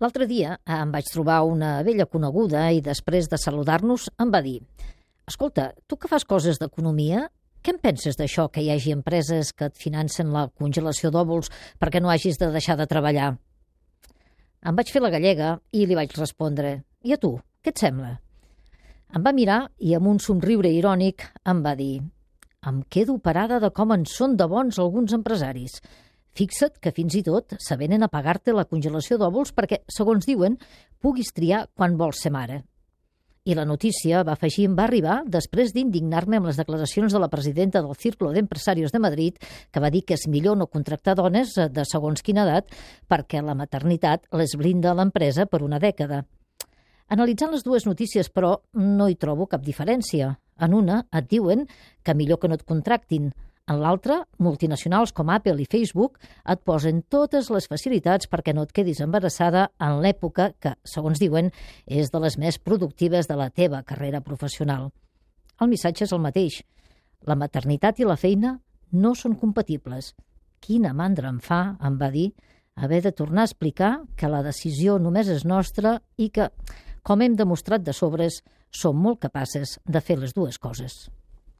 L'altre dia em vaig trobar una vella coneguda i després de saludar-nos em va dir «Escolta, tu que fas coses d'economia, què en penses d'això que hi hagi empreses que et financen la congelació d'òvuls perquè no hagis de deixar de treballar?» Em vaig fer la gallega i li vaig respondre «I a tu, què et sembla?» Em va mirar i amb un somriure irònic em va dir «Em quedo parada de com en són de bons alguns empresaris. Fixa't que fins i tot s'avenen a pagar-te la congelació d'òvuls perquè, segons diuen, puguis triar quan vols ser mare. I la notícia, va afegir, va arribar després d'indignar-me amb les declaracions de la presidenta del Círculo d'Empresarios de Madrid, que va dir que és millor no contractar dones de segons quina edat perquè la maternitat les blinda a l'empresa per una dècada. Analitzant les dues notícies, però, no hi trobo cap diferència. En una et diuen que millor que no et contractin, en l'altra, multinacionals com Apple i Facebook et posen totes les facilitats perquè no et quedis embarassada en l'època que, segons diuen, és de les més productives de la teva carrera professional. El missatge és el mateix. La maternitat i la feina no són compatibles. Quina mandra em fa, em va dir, haver de tornar a explicar que la decisió només és nostra i que, com hem demostrat de sobres, som molt capaces de fer les dues coses.